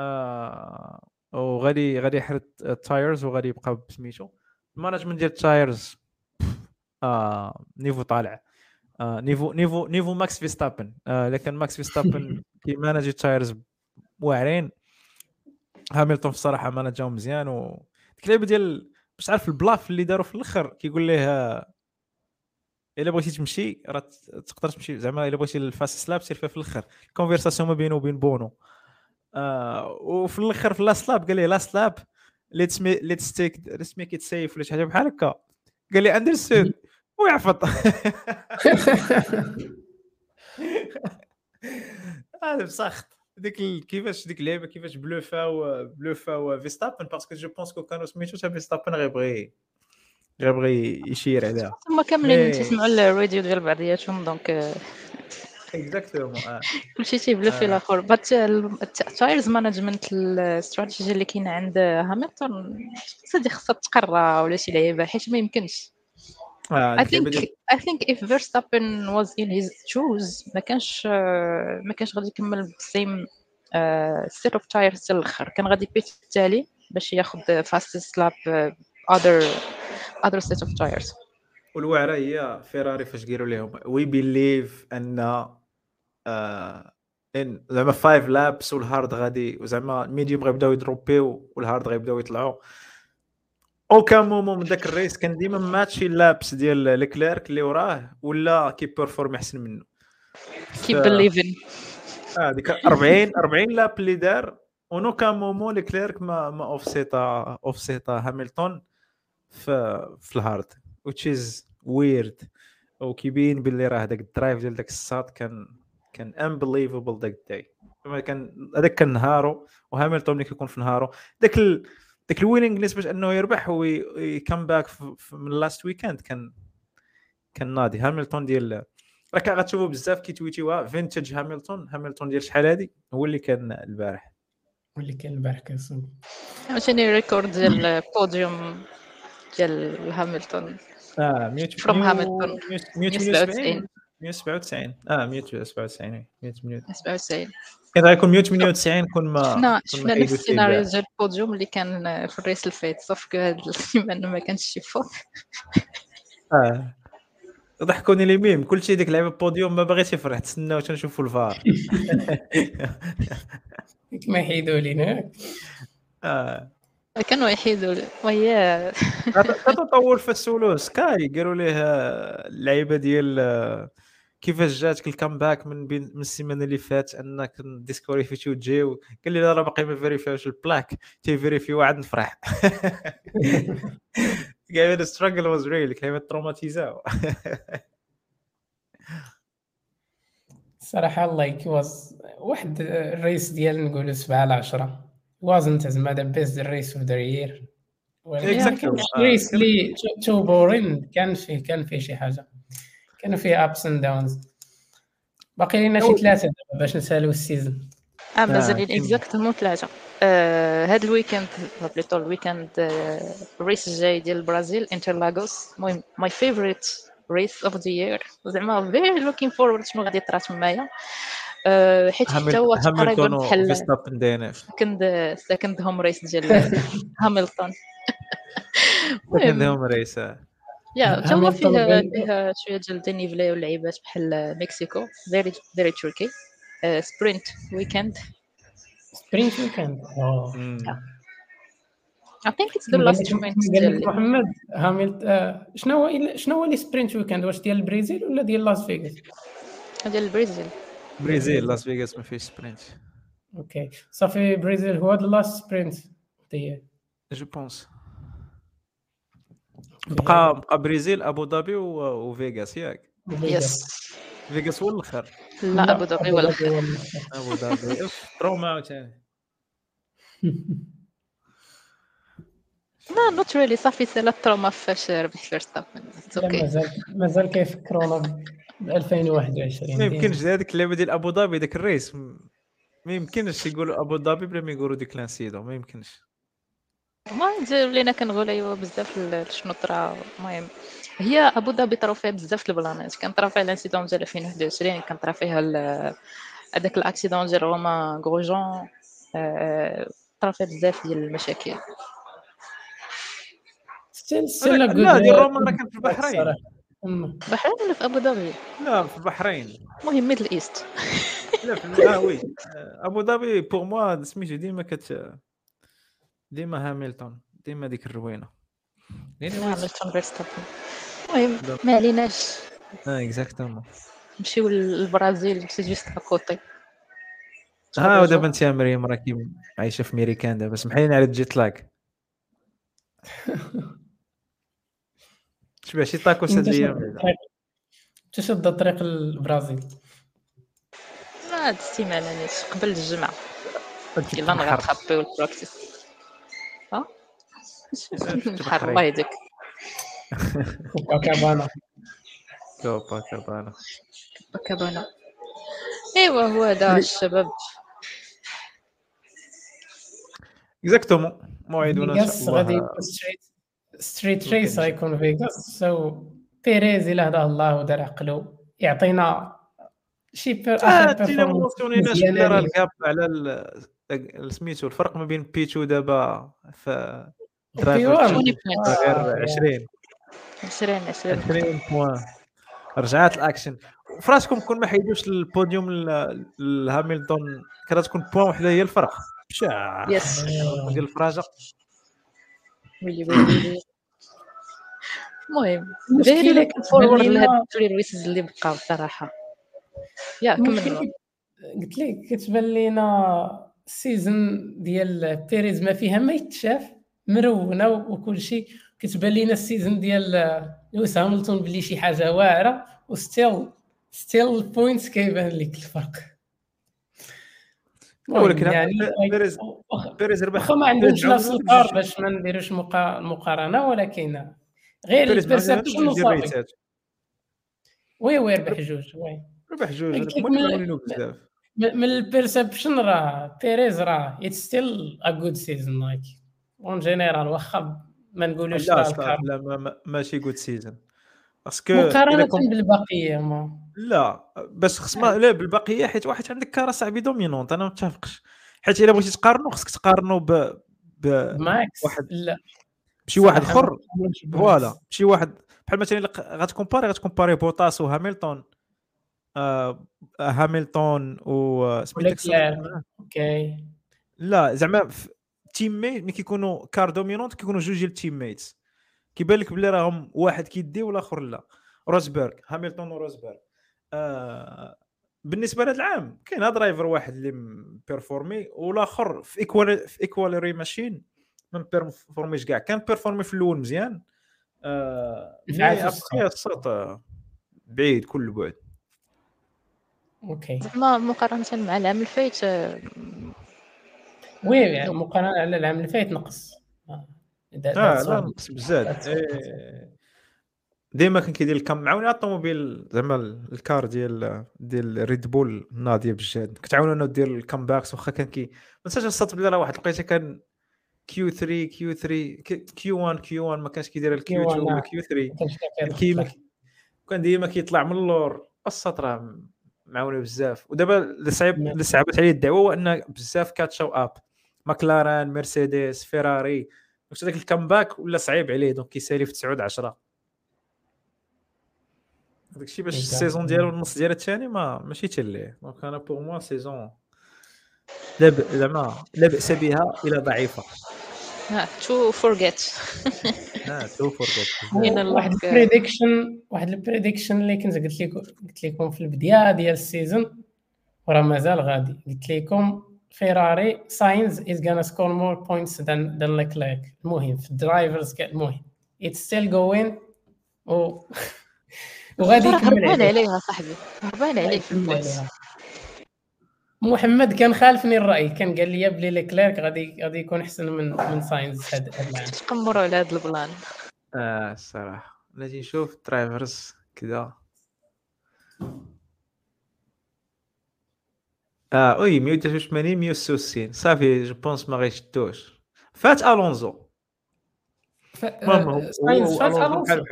آه وغادي غادي يحرد ال tyres وغادي يبقى بسميتو. ال management ديال ال tyres آه niveau طالع. آه niveau niveau niveau ماكس فيستابن. آه لكن ماكس فيستابن كي manage ال tyres واعرين. هاميلتون الصراحة مانجاهم مزيان و ديك اللعبه ديال باش عارف ال bluff اللي داروا في الأخر كيقول ليه آه، إلا بغيتي تمشي راه تقدر تمشي. زعما إلا بغيتي ال fastest lap سير فيها في الأخر. ال conversation ما بينه وبين بونو. آه وفي الأخر في last lap قال لي last lap let's me let's take let's make it safe ولا شي حاجة بحال هكا. قال لي understood ويعفط هذا بسخط ديك كيفاش ديك اللعيبه كيفاش بلوفاو بلوفاو فيستابن parce que je pense que كانوا سميتو تا فيستابن غيبغي غيبغي يشير عليها. هما كاملين مي- تيسمعوا الراديو ديال بعضياتهم donc؟ آه، exactement كلشي تيبلا في آه. الآخر. but ال tyres management ال strategy اللي كاينة عند هاميلتون هادي خاصها تقرا ولا شي لعيبة حيت ما يمكنش. I think I think if Verstappen was in his shoes ما كانش آه، ما كانش غادي يكمل بال same set of tires حتى الآخر. كان غادي يبيت التالي باش ياخذ fastest lap آه، other set of tires. والوعرة هي فيراري فاش قالوا لهم we believe أن آه إن زعما five laps وال hard غادي وزعما ال medium غيبداو يدروبيو وال hard غيبداو يطلعوا aucun moment من ذاك ال race كان ديما ماتشي ال laps ديال ليكليرك اللي وراه ولا كي perform أحسن منه. ف- believing. آه ديك 40 40 lap اللي دار و aucun moment ليكليرك ما ما اوفسيتا اوفسيتا هاميلتون في في ال hard which is weird. وكيبين باللي راه داك ال drive ديال داك الساط كان كان unbelievable داك ال day. كان هذاك كان نهارو وهاميلتون ملي كيكون في نهارو. داك ال... داك ال winning باش أنه يربح وي come back من last weekend كان كان ناضي. هاميلتون ديال راك غتشوفوا بزاف كيتويتيوها فينتج هاميلتون هاميلتون ديال شحال هادي؟ هو اللي كان البارح. واللي كان البارح كنسول عاوتاني record ديال البوديوم ديال هاميلتون آه 100 From Hamilton. 197 197 آه 197 198 97 كان غيكون 198 كون ما شفنا شفنا نفس السيناريو. ديال البوديوم اللي كان في الريس الفايت صافي كو هاد السيمانة ما كانش شي فوق آه. ضحكوني لي ميم. كلشي ديك لعبه بوديوم ما باغيش يفرح. تسناو تنشوفوا الفار. ما يحيدوا لينا. آه. كانوا يحيدوا وهي تطور في السولو. سكاي قالوا ليه اللعيبة ديال كيفاش جاتك ال comeback من بين من السيمانة اللي فات أنك ديسكاليفيتي وتجيو. قال لي لا راه باقي ما فيريفيوش ال plank. تيفيريفي واحد نفرح. قال لي struggle was real كلمه تروماتيزاو. الصراحه like was واحد الريس ديال نقولوا 7 على 10 wasn't زعما ذا بيست race اوف ذا يير ولكن Exactly. كان آه. race اللي too boring كان فيه كان فيه شي حاجة كانوا فيه ups and downs باقي لنا شي ثلاثة دابا باش نسالو ال season آه مازالين كاين. exactement ثلاثة آه، هاد ال weekend plutôt ال weekend آه، ال race الجاي ديال البرازيل انترلاغوس المهم my favorite race of the year زعما very looking forward شنو غادي يطرا تمايا آه، حيت حتى هو تقريبا بحال second second home race ديال هاميلتون لكن هم رئيس يا تا هو فيه فيه شوية ديال dénivelé ولعيبات بحال مكسيكو very very tricky sprint weekend sprint weekend I think it's the last محمد هاملت آه، شنو هو شنو هو اللي sprint weekend واش ديال البرازيل ولا ديال لاس فيغاس ديال البرازيل بريزيل لاس فيغاس ما فيش sprint okay صافي برازيل هو the last sprint ديال je pense بقى بقى بريزيل ابو ظبي وفيغاس ياك yes فيغاس هو الآخر لا ابو ظبي ولا خير ابو ظبي أوف، trauma عاوتاني لا not really صافي سالا ال trauma فاش ربح فيرستابن مازال مازال كيفكرونا 2021 ما يمكنش هذيك اللعبة ديال أبو ظبي ذاك الريس. ما يمكنش يقولوا أبو ظبي بلا ما يقولوا ديك لانسيدون ما يمكنش. ما ولينا كنغوليو بزاف ل- شنو طرا. المهم هي أبو ظبي طرا فيها بزاف البلانات كان طرا فيها الانسيدون ديال 2021 كان طرا فيها هذاك الأكسيدون ديال رومان غروجون آه، طرا فيها بزاف ديال المشاكل. still still لا ديال روما راه كان في البحرين. بحرين ولا في أبو ظبي؟ لا في البحرين. المهم Middle East. لا في آه oui. آه، أبو ظبي pour moi سميتو ديما كت ديما هاميلتون ديما ديك الروينة. هاميلتون فيرستابن المهم. ما عليناش. آه exactement نمشيو للبرازيل c'est juste à côté ها ودابا انت يا مريم راكي عايشة في ميريكان دابا. سمحي على ال jet lag شبعتي تاكوس هاد الأيام تشد الطريق للبرازيل هاد السيمانة نيت قبل الجمعة. يلا نغاطرابيو ال practice ها؟ البحر الله يهديك كوباكابانا كوباكابانا كوباكابانا إيوا هو هذا الشباب. exactement موعدنا إن شاء الله. غادي street race غيكون فيغاس so بيريز الا هداه الله ودار عقلو يعطينا شي بير آخر performance راه ال gap على سميتو الفرق ما بين بيتو دابا في driver غير 20 20 20 20 point رجعات الأكشن. فراسكم كون ما حيدوش البوديوم لهاميلتون كانت تكون point وحدة هي الفرق. بشع يس ديال الفراجة. ويلي ويلي. المهم very look forward لهاد ال three races اللي بقاو الصراحه يا كمل قلت لك كتبان لينا ال saison ديال بيريز ما فيها ما يتشاف مرونه وكل شيء كتبان لينا ال saison ديال لويس هاملتون بلي شي حاجة واعرة و still still ال points كيبان لك الفرق. ولكن يعني بيريز بيريز ربح واخا ما عندوش نفس ال car باش ما نديروش مقارنة ولكن غير ال perception وصافي oui oui ربح جوج oui. ربح جوج من, بزاف. من ال perception راه؟ بيريز راه. it's still a good season like en général واخا ما نقولوش لا لا ماشي good season parce que مقارنة بالبقية ما. لا بس خص ما لا بالبقية حيت واحد عندك car آ صاحبي dominante أنا ما متفقش حيت إلا بغيتي تقارنو خصك تقارنو ب ب ماكس واحد لا. بشي واحد اخر voilà. بشي واحد. بحال مثلا غتكومباري غتكومباري بوتاس وهاميلتون آه هاميلتون و سميتك OK. لا زعما teammate ملي كيكونوا car dominante كيكونوا جوج ديال ال teammates كيبان لك بلي راهم واحد كيدي والاخر لا. روزبرغ هاميلتون وروزبرغ آه بالنسبة لهذا العام كاين driver واحد اللي بيرفورمي والاخر في equal في equal machinery ما بيرفورميش كاع. كان بيرفورمي في الأول مزيان. آه mais الصوت بعيد كل بعد. أوكي. زعما مقارنة مع العام الفايت آه، وي يعني مقارنة على العام اللي فات نقص. آه لا نقص بزاف. إيه. ديما كان كيدير الكام معاوني الطوموبيل زعما الكار ديال ديال ريد بول ناضية بالجهد كتعاونوا دير الكامباكس واخا كان كي ما نساش السطر بلي راه واحد لقيته كان كيو 3 كيو 3 كيو 1 كيو 1 ما كانش كيدير الكيو 2 ولا كيو 3 كيما كان ديما كيطلع من اللور. السطر معاونه بزاف. ودابا اللي صعيب اللي صعبت عليه الدعوة هو إن بزاف catch او up. ماكلارين مرسيدس فيراري. واش داك ال comeback ولا صعيب عليه. donc كيسالي في 9 10 داك الشيء باش ال saison ديالو النص ديال الثاني ما ماشي تليه donc أنا pour moi saison لا زعما لا بأس بها إلى ضعيفة. to forget to forget واحد ال prediction واحد ال prediction اللي كنت قلت لكم قلت لكم في البداية ديال ال saison وراه مازال غادي. قلت لكم فيراري ساينز is gonna score more points than than ليكليرك المهم في ال drivers المهم. it's still going و وغادي يكمل هربان عليها صاحبي. هربان عليك في ال points محمد كان خالفني الرأي كان قال لي بلي ليكليرك غادي غادي يكون أحسن من من ساينز هذا العام. تقمروا على هذا البلان؟ آه الصراحة. نجي نشوف drivers كذا آه oui 183 166 صافي je pense ما غيشدوش. فات ألونزو. المهم هو فات ألونزو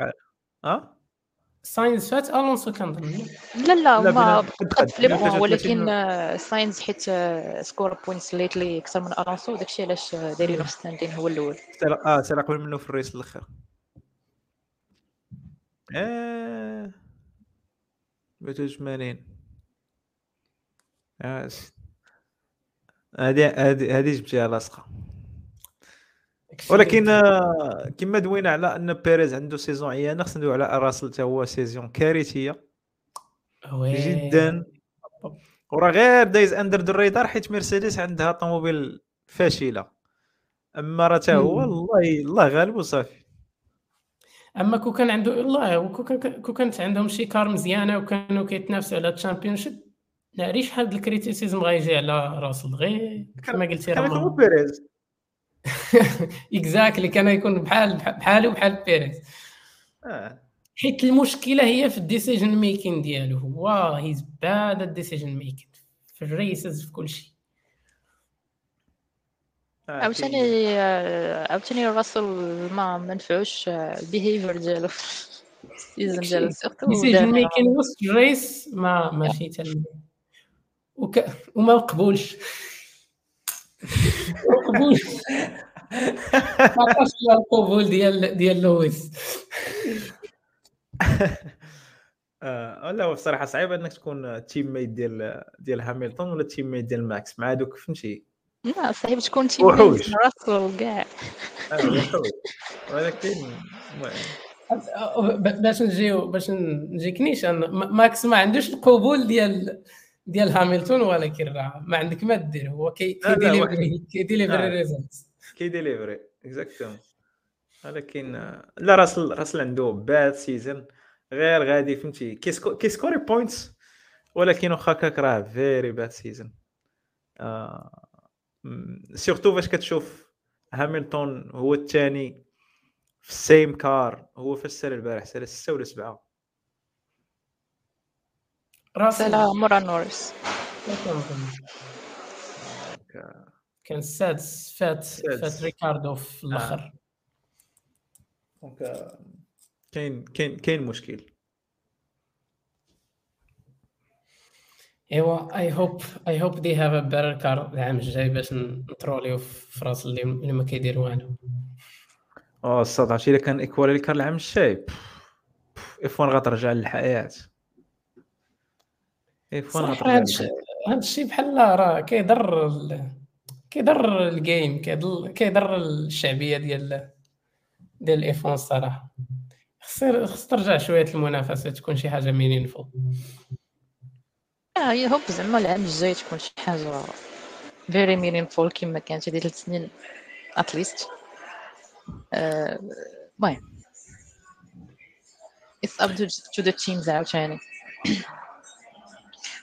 آه ساينز فات ألونسو كنظن لا لا ما قد في لي ولكن ساينز حيت score points lately أكثر من ألونسو داكشي علاش دايرين في standing هو الأول. آه سير قبل منه في ال race الآخر آه 180 هذه هذه هذه جبتيها لاصقة. ولكن آه، كما دوينا على أن بيريز عنده saison عيانه خصنا ندوي على راسل حتى هو saison كارثية. جدا. وراه غير دايز under the radar حيت مرسيدس عندها طوموبيل فاشلة. أما راه تا هو. الله الله غالب وصافي. أما كون كان عنده الله كون كانت عندهم شي car مزيانة وكانوا كيتنافسوا على ال championship ناري شحال ال criticism غيجي على راسل غير كما قلتي راه بيريز. exactly كان يكون بحال بحالي وبحال بيريز. آه. حيت المشكلة هي في ال decision making ديالو. هو he's bad ال decision making في ال races في كل شيء آه، عاوتاني آه، عاوتاني راسل ما منفعوش ال behavior ديالو. ال season ديالو surtout decision making وسط ال race ما ماشي تم وك... وما قبولش ما له القبول ديال ديال لويس. آه لا هو بصراحة صعيب إنك تكون تيم ميت ديال ديال هامilton ولا تيم ميت ديال ماكس. مع هذوك فهمتي. لا صعيب تكون team وحوش. راسل كاع. آه وحوش. ولكن باش نجيو باش نجيك نيشان ما- ماكس ما عندوش القبول ديال ديال هاميلتون ولكن راه ما عندك ما دير هو كي كيديليفري كيديليفري. ريزلت كي deliver ي exactement ولكن آه، لا راسل راسل عنده bad season غير غادي فهمتي كيسكو كي score ي points ولكن واخا هكاك راه very bad season surtout فاش كتشوف هاميلتون هو الثاني في ال same car هو فاش سال البارح سال 6 ولا 7 راسل مورا نوريس. كان السادس فات. فات ريكاردو في الأخر. donc آه، كاين كاين كاين مشكل. إيوا I hope I hope they have a better car العام الجاي باش ن troll يو في راسل اللي اللي ما كيدير والو. آه الصاد عرفتي الا كان equality اللي كان العام الجاي F1 غترجع للحياة اف 1 صراحة غترجع هذا الشيء. هذا الشيء بحال راه كيضر ال- كيضر ال game كيضر الشعبية ديال ديال ال F1 الصراحه خص خص ترجع شوية المنافسة تكون شي حاجة meaningful آه، I hope زعما العام الجاي تكون شي حاجة very meaningful كما كانت هذه ثلاث سنين at least المهم. It's up to, to the teams عاوتاني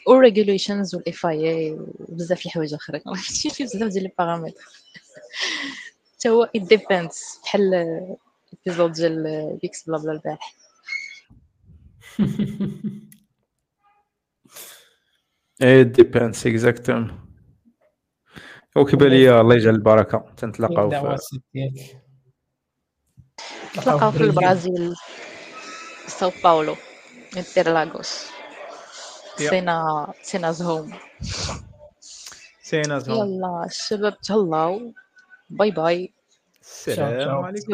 و regulations وال FIA وبزاف د الحوايج اخرين عرفتي فيه بزاف ديال les paramètres حتى هو it depends بحال ال episode ديال بيكس بلا بلا البارح. إيه depends exactement وكيبان لي الله يجعل البركة. تنتلاقاو في تلقاو في البرازيل ساو باولو. انترلاغوس yeah. سينا Senna's home. Senna's home يلا الشباب تهلاو. bye bye. السلام عليكم